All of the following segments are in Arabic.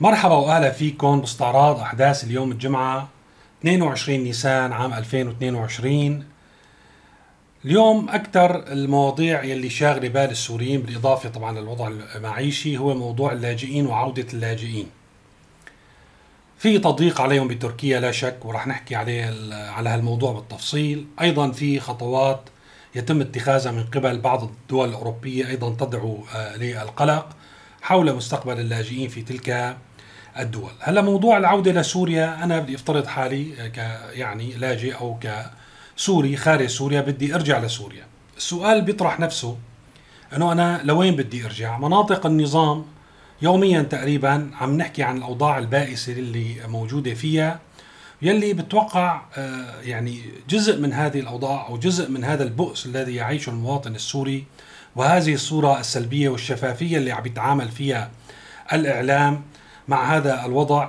مرحبا وأهلا فيكم باستعراض أحداث اليوم الجمعة 22 نيسان عام 2022 اليوم أكثر المواضيع يلي شاغلة بال السوريين بالإضافة طبعا للوضع المعيشي هو موضوع اللاجئين وعودة اللاجئين. في تضييق عليهم بتركيا لا شك ورح نحكي عليه على هالموضوع بالتفصيل، أيضا في خطوات يتم اتخاذها من قبل بعض الدول الأوروبية أيضا تدعو آه، للقلق حول مستقبل اللاجئين في تلك الدول. هلا موضوع العودة لسوريا أنا بدي أفترض حالي ك يعني لاجئ أو كسوري خارج سوريا بدي أرجع لسوريا. السؤال بيطرح نفسه أنه أنا لوين بدي أرجع؟ مناطق النظام يوميا تقريبا عم نحكي عن الأوضاع البائسة اللي موجودة فيها. يلي بتوقع آه، يعني جزء من هذه الأوضاع أو جزء من هذا البؤس الذي يعيشه المواطن السوري وهذه الصورة السلبية والشفافية اللي عم يتعامل فيها الإعلام مع هذا الوضع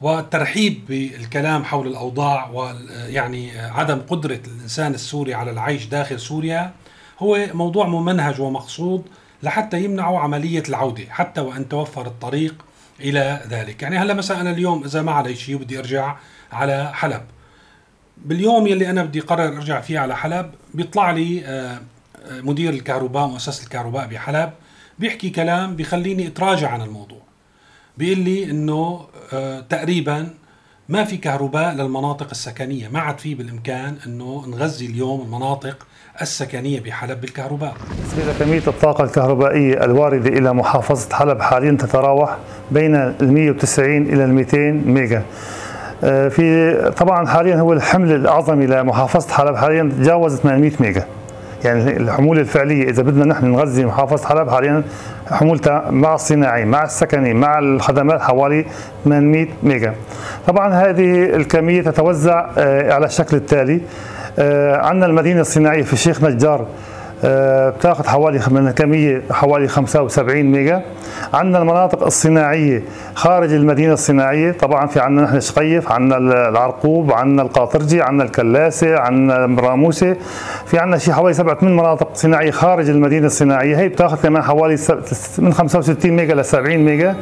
والترحيب بالكلام حول الأوضاع ويعني عدم قدرة الإنسان السوري على العيش داخل سوريا هو موضوع ممنهج ومقصود لحتى يمنعوا عملية العودة حتى وإن توفر الطريق إلى ذلك، يعني هلا مثلا أنا اليوم إذا ما علي شيء وبدي أرجع على حلب. باليوم يلي أنا بدي قرر أرجع فيه على حلب بيطلع لي آه، آه، مدير الكهرباء مؤسسة الكهرباء بحلب بيحكي كلام بيخليني أتراجع عن الموضوع. بيقول لي إنه آه تقريبا ما في كهرباء للمناطق السكنية، ما عاد في بالإمكان إنه نغذي اليوم المناطق السكنية بحلب بالكهرباء. بالنسبة لكميه الطاقة الكهربائية الواردة إلى محافظة حلب حاليا تتراوح بين ال 190 إلى ال 200 ميجا. آه، في طبعا حاليا هو الحمل الأعظم إلى محافظة حلب حاليا تجاوز 800 ميجا. يعني الحمولة الفعلية إذا بدنا نحن نغذي محافظة حلب حاليا حمولتها مع الصناعي مع السكني مع الخدمات حوالي 800 ميجا. طبعا هذه الكمية تتوزع آه، على الشكل التالي. آه، عندنا المدينة الصناعية في الشيخ نجار. بتاخذ حوالي من كمية حوالي 75 ميجا. عندنا المناطق الصناعية خارج المدينة الصناعية طبعا في عندنا نحن شقيف عندنا العرقوب عندنا القاطرجي عندنا الكلاسة عندنا راموسة في عندنا شيء حوالي سبعة ثمان مناطق صناعية خارج المدينة الصناعية. هي بتاخذ كمان حوالي من 65 ميجا ل 70 ميجا.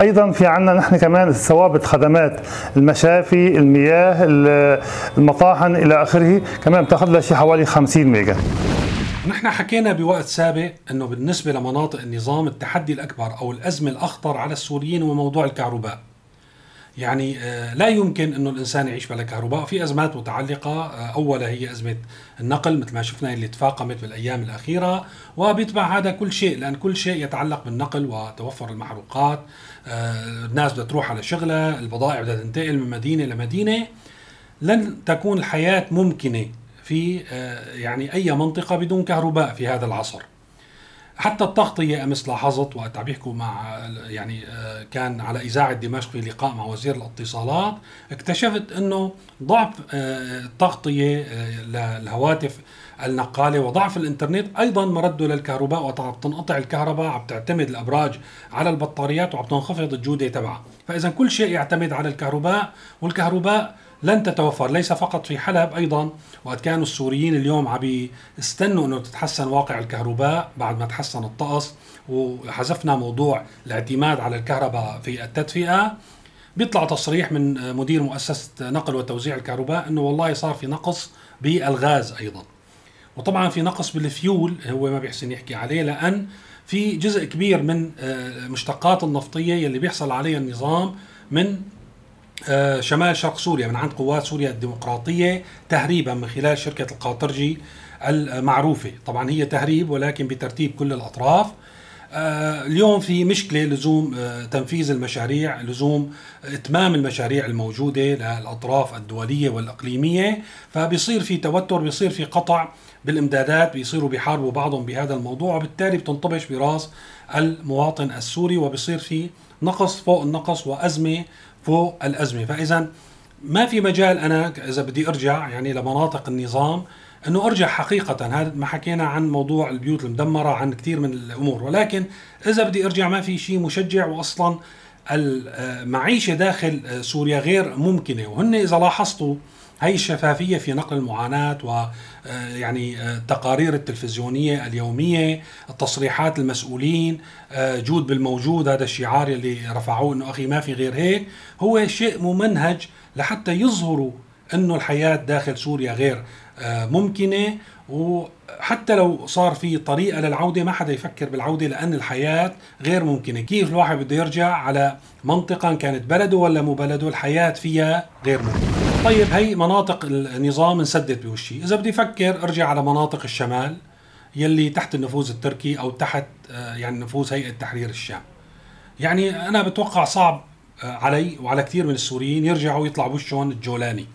أيضا في عندنا نحن كمان ثوابت خدمات المشافي المياه المطاحن إلى آخره كمان بتاخذ لها شيء حوالي 50 ميجا. نحن حكينا بوقت سابق إنه بالنسبة لمناطق النظام التحدي الأكبر أو الأزمة الأخطر على السوريين هو موضوع الكهرباء. يعني آه، لا يمكن إنه الإنسان يعيش بلا كهرباء، في أزمات متعلقة آه، اولها هي أزمة النقل مثل ما شفنا اللي تفاقمت بالأيام الأخيرة، وبيتبع هذا كل شيء لأن كل شيء يتعلق بالنقل وتوفر المحروقات، آه، الناس بدها تروح على شغلها، البضائع بدها تنتقل من مدينة لمدينة، لن تكون الحياة ممكنة. في آه، يعني أي منطقة بدون كهرباء في هذا العصر. حتى التغطية أمس لاحظت وقت عم يحكوا مع يعني آه، كان على إذاعة دمشق في لقاء مع وزير الاتصالات اكتشفت أنه ضعف آه، التغطية للهواتف النقالة وضعف الإنترنت أيضا مرده للكهرباء وعم تنقطع الكهرباء عم تعتمد الأبراج على البطاريات وعم تنخفض الجودة تبعها. فإذا كل شيء يعتمد على الكهرباء والكهرباء لن تتوفر ليس فقط في حلب أيضا وقت كانوا السوريين اليوم عم يستنوا إنه تتحسن واقع الكهرباء بعد ما تحسن الطقس وحذفنا موضوع الاعتماد على الكهرباء في التدفئة. بيطلع تصريح من مدير مؤسسة نقل وتوزيع الكهرباء إنه والله صار في نقص بالغاز أيضا. وطبعا في نقص بالفيول هو ما بيحسن يحكي عليه لأن في جزء كبير من المشتقات النفطية يلي بيحصل عليها النظام من شمال شرق سوريا من عند قوات سوريا الديمقراطية تهريبا من خلال شركة القاطرجي المعروفة. طبعا هي تهريب ولكن بترتيب كل الأطراف. آه، اليوم في مشكلة لزوم آه، تنفيذ المشاريع لزوم إتمام المشاريع الموجودة للأطراف الدولية والإقليمية. فبيصير في توتر بيصير في قطع بالإمدادات بيصيروا بيحاربوا بعضهم بهذا الموضوع وبالتالي بتنطبش براس المواطن السوري وبيصير في نقص فوق النقص وأزمة فوق الأزمة. فإذا ما في مجال أنا إذا بدي أرجع يعني لمناطق النظام إنه أرجع حقيقة. هذا ما حكينا عن موضوع البيوت المدمرة عن كثير من الأمور. ولكن إذا بدي أرجع ما في شيء مشجع واصلا المعيشه داخل سوريا غير ممكنة. وهن إذا لاحظتوا هي الشفافيه في نقل المعاناة و يعني التقارير التلفزيونية اليومية التصريحات المسؤولين جود بالموجود هذا الشعار اللي رفعوه إنه أخي ما في غير هيك هو شيء ممنهج لحتى يظهروا إنه الحياة داخل سوريا غير ممكنة وحتى لو صار في طريقة للعودة ما حدا يفكر بالعودة لأن الحياة غير ممكنة، كيف الواحد بده يرجع على منطقة كانت بلده ولا مو بلده، الحياة فيها غير ممكنة. طيب هي مناطق النظام انسدت بوشي، إذا بدي أفكر أرجع على مناطق الشمال يلي تحت النفوذ التركي أو تحت آه، يعني نفوذ هيئة تحرير الشام. يعني أنا بتوقع صعب آه، علي وعلى كثير من السوريين يرجعوا يطلع بوشهم الجولاني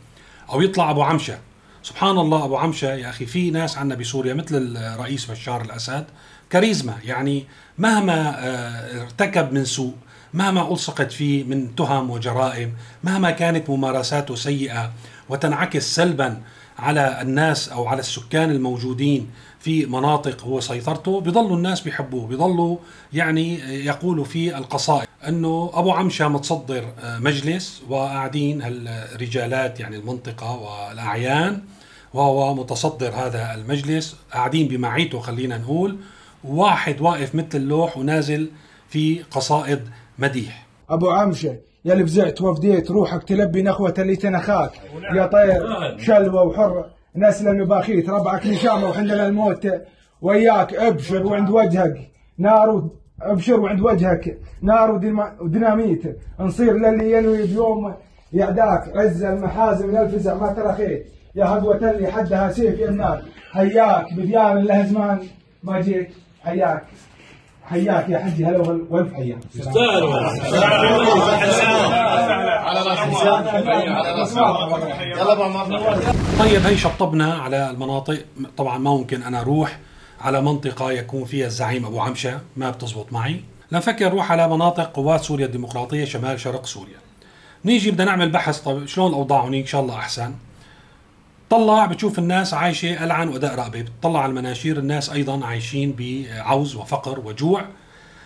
أو يطلع أبو عمشة. سبحان الله أبو عمشة يا أخي في ناس عندنا بسوريا مثل الرئيس بشار الأسد كاريزما. يعني مهما آه، ارتكب من سوء مهما ألصقت فيه من تهم وجرائم مهما كانت ممارساته سيئة وتنعكس سلبا على الناس أو على السكان الموجودين في مناطق هو سيطرته بيضلوا الناس بيحبوه بيضلوا يعني يقولوا في القصائد أنه أبو عمشة متصدر آه، مجلس وقاعدين هالرجالات يعني المنطقة والأعيان وهو متصدر هذا المجلس قاعدين بمعيته خلينا نقول واحد واقف مثل اللوح ونازل في قصائد مديح. أبو عمشة يا اللي بزعت وفديت روحك تلبي نخوة اللي تنخاك. يا طير شلوة وحر ناس باخيت ربعك نشامة وحنا الموت وياك أبشر وعند وجهك. نار أبشر وعند وجهك. نار وديناميت. نصير للي ينوي بيوم. يعداك عز المحازم من الفزع ما ترخيت يا هدوة اللي حدها سيف يا النار. حياك بديان له زمان ما جيت حياك حياك يا حجي هلا والف حياك طيب هي شطبنا على المناطق. طبعا ما ممكن أنا أروح على منطقة يكون فيها الزعيم أبو عمشة. ما بتزبط معي. لنفكر نروح على مناطق قوات سوريا الديمقراطية شمال شرق سوريا. نيجي بدنا نعمل بحث. طيب شلون الأوضاع هنيك إن شاء الله أحسن. طلع بتشوف الناس عايشة ألعن وأداء رأبة بتطلع على المناشير الناس أيضا عايشين بعوز وفقر وجوع.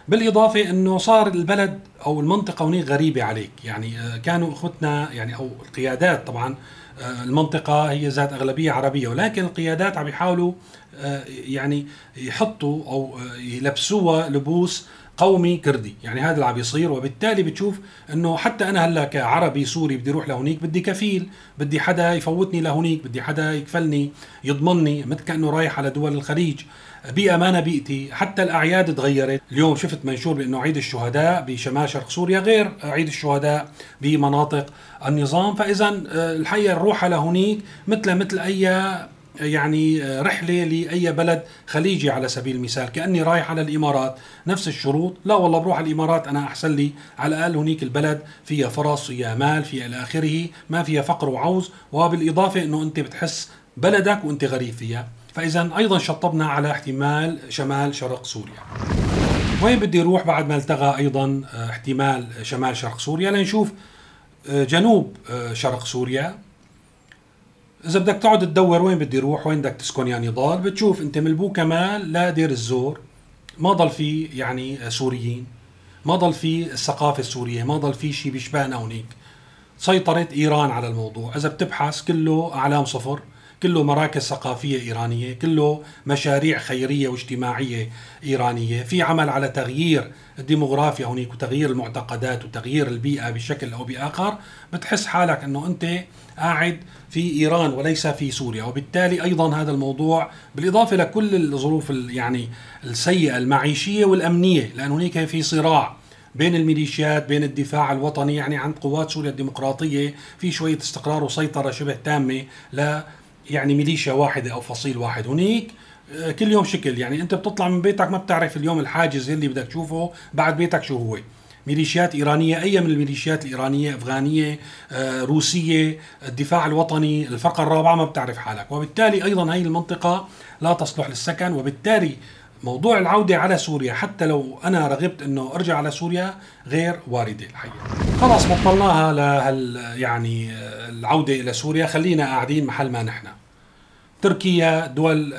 بالإضافة أنه صار البلد أو المنطقة هناك غريبة عليك. يعني آه، كانوا أخوتنا يعني أو القيادات طبعا آه، المنطقة هي ذات أغلبية عربية. ولكن القيادات عم يحاولوا آه، يعني يحطوا أو يلبسوها لبوس قومي كردي. يعني هذا اللي عم بيصير وبالتالي بتشوف إنه حتى أنا هلأ كعربي سوري بدي أروح لهونيك بدي كفيل. بدي حدا يفوتني لهونيك بدي حدا يكفلني يضمني مثل كأنه رايح على دول الخليج. بيئة ما بيئتي. حتى الأعياد تغيرت. اليوم شفت منشور بأنه عيد الشهداء بشمال شرق سوريا غير عيد الشهداء بمناطق النظام. فإذا آه، الحقيقة الروحة لهونيك مثل مثل أي يعني آه، رحلة لأي بلد خليجي على سبيل المثال. كأني رايح على الإمارات. نفس الشروط. لا والله بروح على الإمارات أنا أحسن لي. على الأقل هنيك البلد فيها فرص فيها مال فيها إلى آخره. ما فيها فقر وعوز. وبالإضافة أنه أنت بتحس بلدك وأنت غريب فيها. فإذا أيضا شطبنا على احتمال شمال شرق سوريا. وين بدي أروح بعد ما التغى أيضا آه، احتمال شمال شرق سوريا؟ لنشوف آه، جنوب شرق سوريا. إذا بدك تقعد تدور وين بدي أروح وين بدك تسكن يعني ضال. بتشوف أنت من بو كمال لدير الزور. ما ضل في يعني سوريين ما ضل في الثقافة السورية ما ضل في شيء بيشبهنا هونيك. سيطرت إيران على الموضوع. إذا بتبحث كله أعلام صفر. كله مراكز ثقافية إيرانية كله مشاريع خيرية واجتماعية إيرانية. في عمل على تغيير الديموغرافيا هونيك وتغيير المعتقدات وتغيير البيئة بشكل أو بآخر. بتحس حالك أنه أنت قاعد في إيران وليس في سوريا وبالتالي أيضا هذا الموضوع بالإضافة لكل الظروف يعني السيئة المعيشية والأمنية لأن هناك في صراع بين الميليشيات بين الدفاع الوطني يعني عند قوات سوريا الديمقراطية في شوية استقرار وسيطرة شبه تامة ل يعني ميليشيا واحدة أو فصيل واحد. هنيك آه، كل يوم شكل. يعني أنت بتطلع من بيتك ما بتعرف اليوم الحاجز اللي بدك تشوفه بعد بيتك شو هو. ميليشيات إيرانية أي من الميليشيات الإيرانية أفغانية آه، روسية الدفاع الوطني الفرقة الرابعة ما بتعرف حالك. وبالتالي أيضا هي المنطقة لا تصلح للسكن وبالتالي موضوع العودة على سوريا حتى لو أنا رغبت أنه أرجع على سوريا غير واردة الحقيقة. خلاص بطلناها لهال يعني العودة إلى سوريا. خلينا قاعدين محل ما نحن. تركيا دول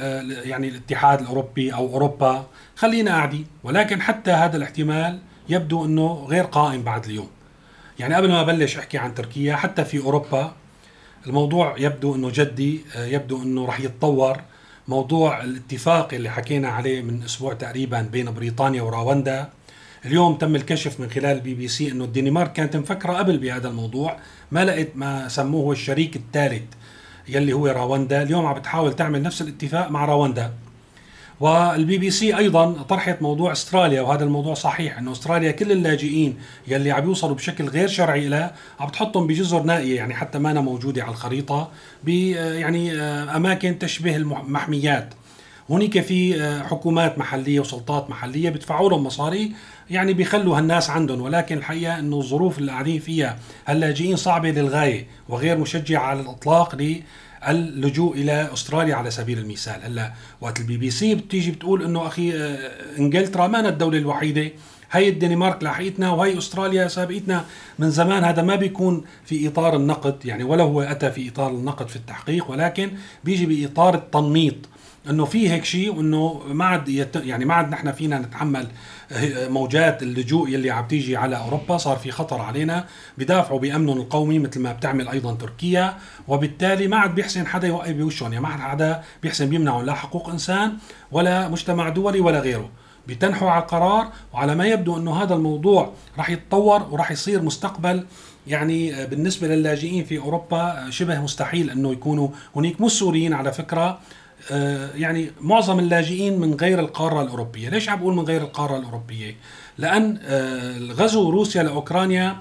يعني الاتحاد الأوروبي أو أوروبا خلينا قاعدين. ولكن حتى هذا الاحتمال يبدو إنه غير قائم بعد اليوم. يعني قبل ما أبلش أحكي عن تركيا حتى في أوروبا الموضوع يبدو إنه جدي يبدو إنه راح يتطور. موضوع الاتفاق اللي حكينا عليه من أسبوع تقريبا بين بريطانيا وراوندا اليوم تم الكشف من خلال البي بي سي إنه الدنمارك كانت مفكرة قبل بهذا الموضوع ما لقيت ما سموه الشريك الثالث يلي هو راوندا اليوم عم بتحاول تعمل نفس الاتفاق مع راوندا والبي بي سي أيضا طرحت موضوع أستراليا وهذا الموضوع صحيح إنه أستراليا كل اللاجئين يلي عم يوصلوا بشكل غير شرعي لها عم بتحطهم بجزر نائية يعني حتى مانا موجودة على الخريطة ب يعني آه، أماكن تشبه المحميات. هناك في آه، حكومات محلية وسلطات محلية بيدفعوا لهم مصاري يعني بيخلوا هالناس عندهم. ولكن الحقيقة إنه الظروف اللي قاعدين فيها هاللاجئين صعبة للغاية وغير مشجعة على الإطلاق اللجوء إلى أستراليا على سبيل المثال. هلا وقت البي بي سي بتيجي بتقول إنه أخي آه، إنجلترا ما الدولة الوحيدة هي الدنمارك لاحقتنا وهي أستراليا سابقتنا من زمان هذا ما بيكون في إطار النقد يعني ولا هو أتى في إطار النقد في التحقيق ولكن بيجي بإطار التنميط إنه في هيك شيء وإنه ما عاد يت... يعني ما عاد نحن فينا نتحمل موجات اللجوء يلي عم تيجي على أوروبا صار في خطر علينا بدافعوا بأمنهم القومي مثل ما بتعمل أيضا تركيا وبالتالي ما عاد بيحسن حدا يوقف بوشهم يعني ما عاد حدا بيحسن بيمنعهم لا حقوق إنسان ولا مجتمع دولي ولا غيره. بتنحوا على القرار وعلى ما يبدو أنه هذا الموضوع راح يتطور وراح يصير مستقبل يعني بالنسبة للاجئين في أوروبا شبه مستحيل أنه يكونوا هناك مش سوريين على فكرة آه، يعني معظم اللاجئين من غير القارة الأوروبية، ليش عم بقول من غير القارة الأوروبية؟ لأن آه، غزو روسيا لأوكرانيا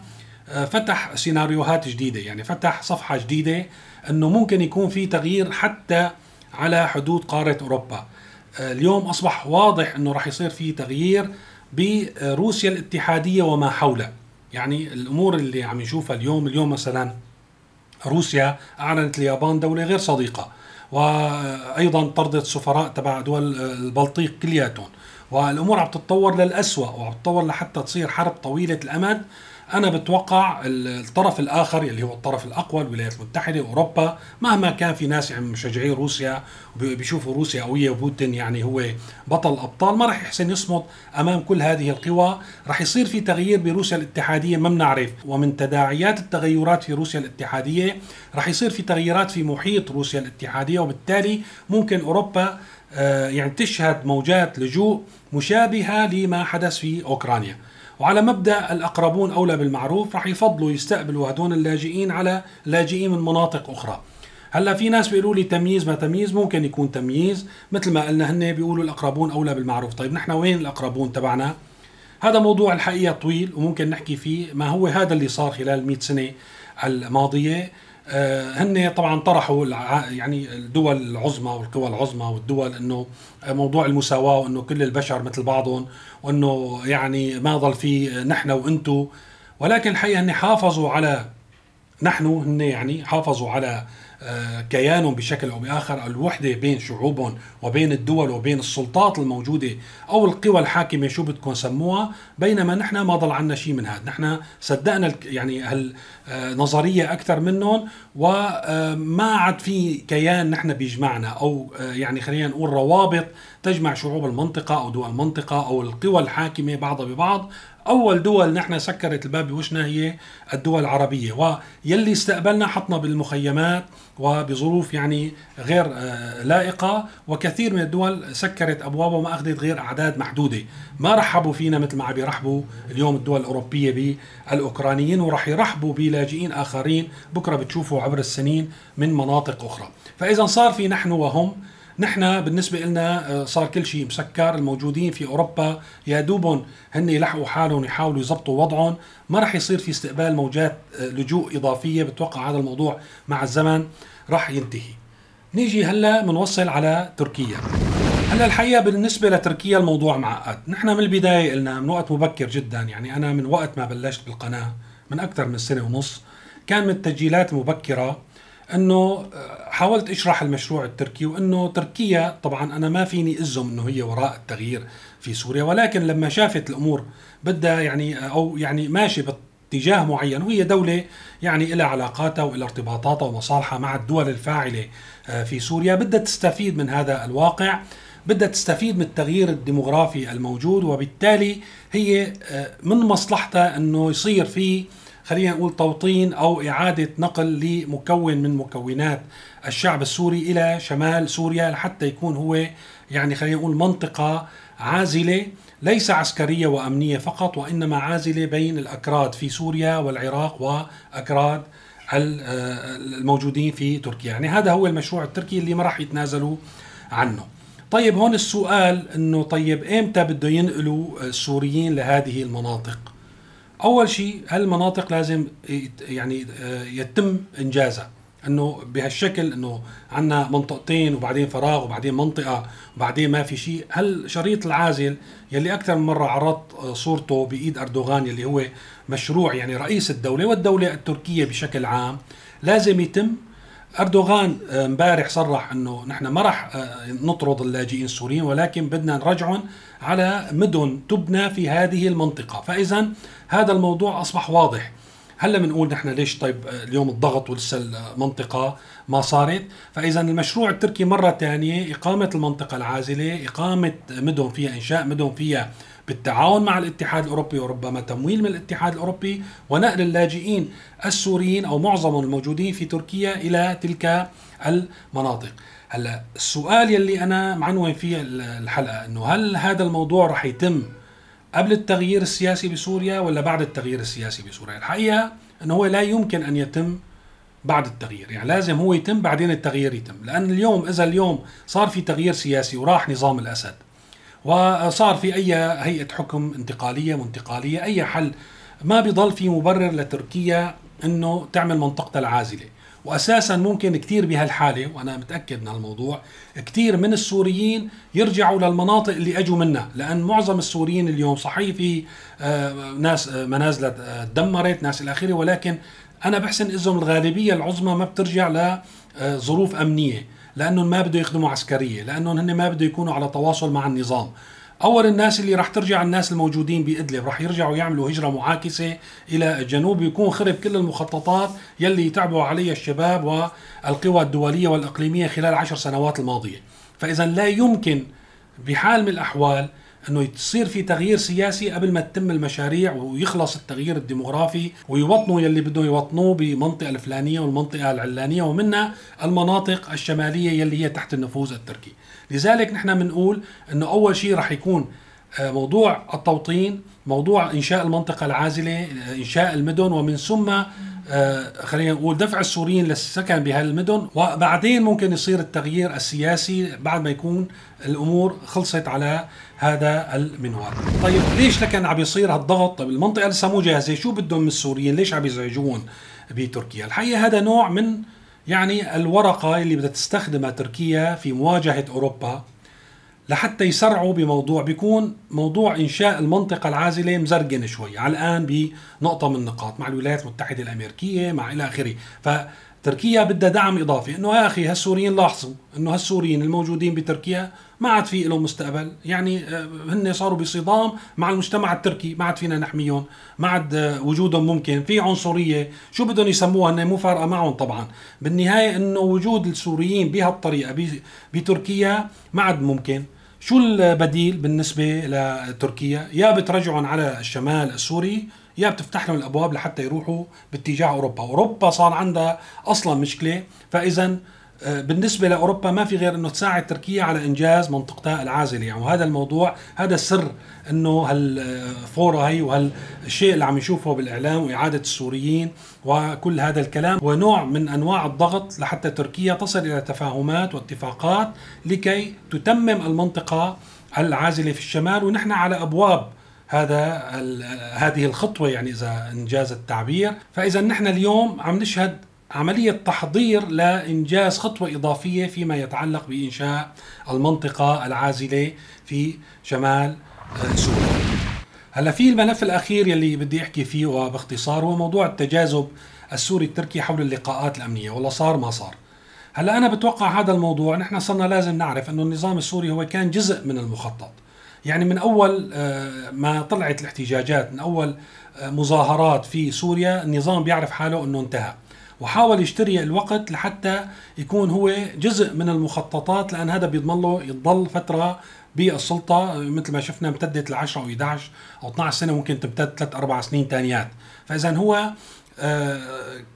آه، فتح سيناريوهات جديدة، يعني فتح صفحة جديدة أنه ممكن يكون في تغيير حتى على حدود قارة أوروبا. اليوم أصبح واضح إنه راح يصير في تغيير بروسيا الاتحادية وما حولها. يعني الأمور اللي عم نشوفها اليوم، اليوم مثلا روسيا أعلنت اليابان دولة غير صديقة. وأيضا طردت سفراء تبع دول البلطيق كلياتهم والأمور عم تتطور للأسوأ وعم تتطور لحتى تصير حرب طويلة الأمد أنا بتوقع الطرف الآخر اللي هو الطرف الأقوى الولايات المتحدة أوروبا مهما كان في ناس يعني مشجعين روسيا بيشوفوا روسيا قويه وبوتين يعني هو بطل الابطال ما راح يحسن يصمد أمام كل هذه القوى. راح يصير في تغيير بروسيا الاتحادية ما بنعرف. ومن تداعيات التغيرات في روسيا الاتحادية راح يصير في تغيرات في محيط روسيا الاتحادية. وبالتالي ممكن أوروبا آه، يعني تشهد موجات لجوء مشابهة لما حدث في أوكرانيا. وعلى مبدأ الأقربون أولى بالمعروف راح يفضلوا يستقبلوا هدول اللاجئين على لاجئين من مناطق أخرى. هلأ في ناس بيقولوا لي تمييز ما تمييز ممكن يكون تمييز. مثل ما قلنا هن بيقولوا الأقربون أولى بالمعروف. طيب نحن وين الأقربون تبعنا؟ هذا موضوع الحقيقة طويل وممكن نحكي فيه ما هو هذا اللي صار خلال 100 سنة الماضية. هن طبعا طرحوا يعني الدول العظمى والقوى العظمى والدول إنه موضوع المساواة وإنه كل البشر مثل بعضهم وإنه يعني ما ضل في نحن وإنتو. ولكن الحقيقة هن حافظوا على نحن هن يعني حافظوا على كيانهم بشكل أو بآخر الوحدة بين شعوبهم وبين الدول وبين السلطات الموجودة أو القوى الحاكمة شو بدكم سموها بينما نحن ما ضل عنا شيء من هذا نحن صدقنا يعني هالنظريه أكثر منهم وما عاد في كيان نحن بيجمعنا أو يعني خلينا نقول روابط تجمع شعوب المنطقة أو دول المنطقة أو القوى الحاكمة بعضها ببعض أول دول نحن سكرت الباب بوشنا هي الدول العربية. ويلي استقبلنا حطنا بالمخيمات وبظروف يعني غير آه، لائقة. وكثير من الدول سكرت أبوابها وما أخذت غير أعداد محدودة. ما رحبوا فينا مثل ما عم يرحبوا اليوم الدول الأوروبية بالأوكرانيين وراح يرحبوا بلاجئين آخرين بكرة بتشوفوا عبر السنين من مناطق أخرى. فإذا صار في نحن وهم نحن بالنسبة لنا آه، صار كل شيء مسكر الموجودين في أوروبا يا دوبهم هن يلحقوا حالهم يحاولوا يضبطوا وضعهم. ما راح يصير في استقبال موجات آه، لجوء إضافية بتوقع هذا الموضوع مع الزمن راح ينتهي. نيجي هلأ بنوصل على تركيا. هلأ الحقيقة بالنسبة لتركيا الموضوع معقد، نحن من البداية قلنا من وقت مبكر جدا يعني أنا من وقت ما بلشت بالقناة من أكثر من سنة ونص كان من التسجيلات المبكره إنه حاولت أشرح المشروع التركي وإنه تركيا طبعا أنا ما فيني ازم إنه هي وراء التغيير في سوريا ولكن لما شافت الأمور بدها يعني أو يعني ماشي باتجاه معين وهي دولة يعني لها علاقاتها وإلى ارتباطاتها ومصالحها مع الدول الفاعلة آه، في سوريا بدها تستفيد من هذا الواقع بدها تستفيد من التغيير الديموغرافي الموجود وبالتالي هي آه، من مصلحتها إنه يصير في خلينا نقول توطين أو إعادة نقل لمكون من مكونات الشعب السوري إلى شمال سوريا لحتى يكون هو يعني خلينا نقول منطقة عازلة ليس عسكرية وأمنية فقط وإنما عازلة بين الأكراد في سوريا والعراق وأكراد الموجودين في تركيا. يعني هذا هو المشروع التركي اللي ما راح يتنازلوا عنه. طيب هون السؤال إنه طيب إمتى بده ينقلوا السوريين لهذه المناطق؟ أول شيء هالمناطق لازم يعني آه، يتم إنجازها؟ إنه بهالشكل إنه عندنا منطقتين وبعدين فراغ وبعدين منطقة وبعدين ما في شيء. هل شريط العازل يلي أكثر من مرة عرضت آه، صورته بإيد أردوغان يلي هو مشروع يعني رئيس الدولة والدولة التركية بشكل عام لازم يتم أردوغان آه، امبارح صرح إنه نحن ما راح آه، نطرد اللاجئين السوريين ولكن بدنا نرجعهم على مدن تبنى في هذه المنطقة، فإذا هذا الموضوع أصبح واضح. هلا بنقول نحن ليش طيب آه، اليوم الضغط ولسه المنطقة ما صارت فإذا المشروع التركي مرة ثانية إقامة المنطقة العازلة إقامة مدن فيها إنشاء مدن فيها بالتعاون مع الاتحاد الأوروبي وربما تمويل من الاتحاد الأوروبي ونقل اللاجئين السوريين أو معظمهم الموجودين في تركيا إلى تلك المناطق. هلا السؤال يلي أنا معنون فيه الحلقة إنه هل هذا الموضوع رح يتم قبل التغيير السياسي بسوريا ولا بعد التغيير السياسي بسوريا؟ الحقيقة إنه هو لا يمكن أن يتم بعد التغيير يعني لازم هو يتم بعدين التغيير يتم لأن اليوم إذا اليوم صار في تغيير سياسي وراح نظام الأسد وصار في أي هيئة حكم انتقالية وانتقالية أي حل ما بيضل في مبرر لتركيا أنه تعمل منطقة العازلة. واساسا ممكن كثير بهالحالة وأنا متأكد من الموضوع كثير من السوريين يرجعوا للمناطق اللي أجوا منها لأن معظم السوريين اليوم صحيح في آه، ناس آه، منازل آه، تدمرت ناس إلى آخره ولكن أنا بحسن إذن الغالبية العظمى ما بترجع لظروف أمنية. لأنهم ما بده يخدموا عسكرية لأنهم هن ما بده يكونوا على تواصل مع النظام. أول الناس اللي راح ترجع الناس الموجودين بإدلب راح يرجعوا يعملوا هجرة معاكسة إلى الجنوب يكون خرب كل المخططات يلي تعبوا عليها الشباب والقوى الدولية والإقليمية خلال عشر سنوات الماضية. فإذا لا يمكن بحال من الأحوال أنه يصير في تغيير سياسي قبل ما تتم المشاريع ويخلص التغيير الديموغرافي ويوطنوا يلي بدهم يوطنوه بمنطقة الفلانية والمنطقة العلانية ومنها المناطق الشمالية يلي هي تحت النفوذ التركي. لذلك نحن بنقول إنه أول شيء راح يكون آه، موضوع التوطين موضوع إنشاء المنطقة العازلة آه، إنشاء المدن ومن ثم خلينا نقول دفع السوريين للسكن بهالمدن وبعدين ممكن يصير التغيير السياسي بعد ما يكون الأمور خلصت على هذا المنوال. طيب ليش لكن عم يصير هالضغط؟ طيب المنطقة لسه مو جاهزة. شو بدهم من السوريين؟ ليش عم يزعجون بتركيا؟ الحقيقة هذا نوع من يعني الورقة اللي بدها تستخدمها تركيا في مواجهة أوروبا. لحتى يسرعوا بموضوع بيكون موضوع إنشاء المنطقة العازلة مزرقن شوي على الآن بنقطة من النقاط مع الولايات المتحدة الأمريكية مع إلى آخره. فتركيا بدها دعم إضافي إنه يا أخي هالسوريين لاحظوا إنه هالسوريين الموجودين بتركيا ما عاد في لهم مستقبل. يعني آه، هن صاروا بصدام مع المجتمع التركي ما عاد فينا نحميهم ما عاد آه، وجودهم ممكن. في عنصرية شو بدهم يسموها؟ هن مو فارقة معهم طبعا. بالنهاية إنه وجود السوريين بهالطريقة بتركيا ما عاد ممكن. شو البديل بالنسبة لتركيا؟ يا بترجعهم على الشمال السوري يا بتفتح لهم الأبواب لحتى يروحوا باتجاه أوروبا، أوروبا صار عندها أصلا مشكلة، فاذا بالنسبة لأوروبا ما في غير إنه تساعد تركيا على إنجاز منطقتها العازلة. يعني وهذا الموضوع هذا السر إنه هالفوره هي وهالشيء اللي عم نشوفه بالإعلام وإعادة السوريين وكل هذا الكلام هو نوع من أنواع الضغط لحتى تركيا تصل إلى تفاهمات واتفاقات لكي تتمم المنطقة العازلة في الشمال. ونحن على أبواب هذا هذه الخطوة يعني إذا إنجاز التعبير. فإذا نحن اليوم عم نشهد عملية تحضير لإنجاز خطوة إضافية فيما يتعلق بإنشاء المنطقة العازلة في شمال سوريا هلا في الملف الأخير يلي بدي أحكي فيه وباختصار هو موضوع التجاذب السوري التركي حول اللقاءات الأمنية والله صار ما صار. هلا أنا بتوقع هذا الموضوع نحن صرنا لازم نعرف أنه النظام السوري هو كان جزء من المخطط. يعني من أول آه، ما طلعت الاحتجاجات من أول آه، مظاهرات في سوريا النظام بيعرف حاله أنه انتهى. وحاول يشتري الوقت لحتى يكون هو جزء من المخططات لأن هذا بيضمن له يضل فترة بالسلطة مثل ما شفنا امتدت ل 10 أو 11 أو 12 سنة ممكن تمتد ثلاث أربع سنين ثانيات فإذا هو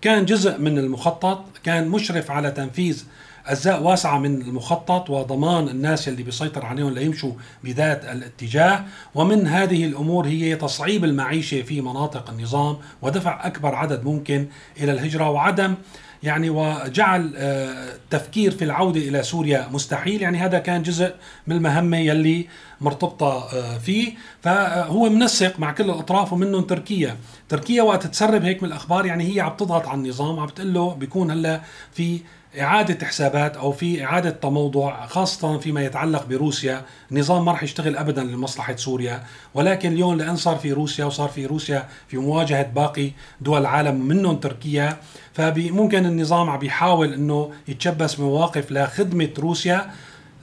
كان جزء من المخطط كان مشرف على تنفيذ أجزاء واسعة من المخطط وضمان الناس اللي بيسيطر عليهم ليمشوا بذات الاتجاه. ومن هذه الأمور هي تصعيب المعيشة في مناطق النظام ودفع أكبر عدد ممكن إلى الهجرة وعدم يعني وجعل التفكير آه، في العودة إلى سوريا مستحيل. يعني هذا كان جزء من المهمة يلي مرتبطة آه، فيه. فهو منسق مع كل الأطراف ومنهم تركيا. تركيا وقت تسرب هيك من الأخبار يعني هي عم تضغط على النظام عم بتقول له بيكون هلا في إعادة حسابات أو في إعادة تموضع خاصة فيما يتعلق بروسيا. النظام ما رح يشتغل أبدا لمصلحة سوريا ولكن اليوم لأن صار في روسيا وصار في روسيا في مواجهة باقي دول العالم منهم تركيا فممكن النظام عم بيحاول أنه يتشبث مواقف لخدمة روسيا.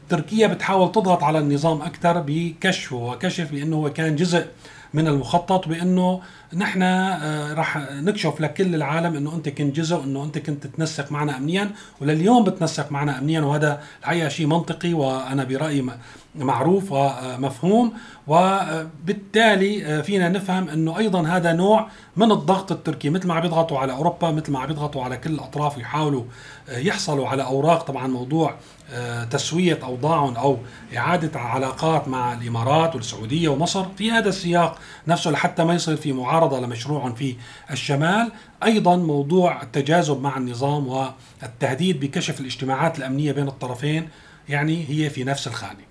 تركيا بتحاول تضغط على النظام أكثر بكشفه وكشف بأنه هو كان جزء من المخطط بأنه نحن آه، راح نكشف لكل العالم إنه أنت كنت جزء انه أنت كنت تتنسق معنا امنيا ولليوم بتنسق معنا امنيا وهذا الحقيقة شيء منطقي وأنا برأيي معروف ومفهوم وبالتالي آه، فينا نفهم إنه أيضا هذا نوع من الضغط التركي مثل ما عم يضغطوا على أوروبا مثل ما عم يضغطوا على كل الأطراف ويحاولوا آه، يحصلوا على أوراق طبعا موضوع تسوية اوضاعهم أو إعادة علاقات مع الإمارات والسعودية ومصر في هذا السياق نفسه لحتى ما يصير في معارضة لمشروع في الشمال. أيضا موضوع التجاذب مع النظام والتهديد بكشف الاجتماعات الأمنية بين الطرفين يعني هي في نفس الخانة.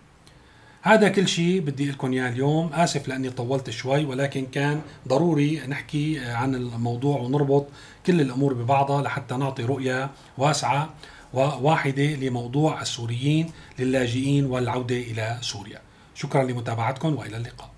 هذا كل شيء بدي لكم إياه اليوم. آسف لأني طولت شوي ولكن كان ضروري نحكي عن الموضوع ونربط كل الأمور ببعضها لحتى نعطي رؤية واسعة وواحدة لموضوع السوريين للاجئين والعودة إلى سوريا. شكرا لمتابعتكم وإلى اللقاء.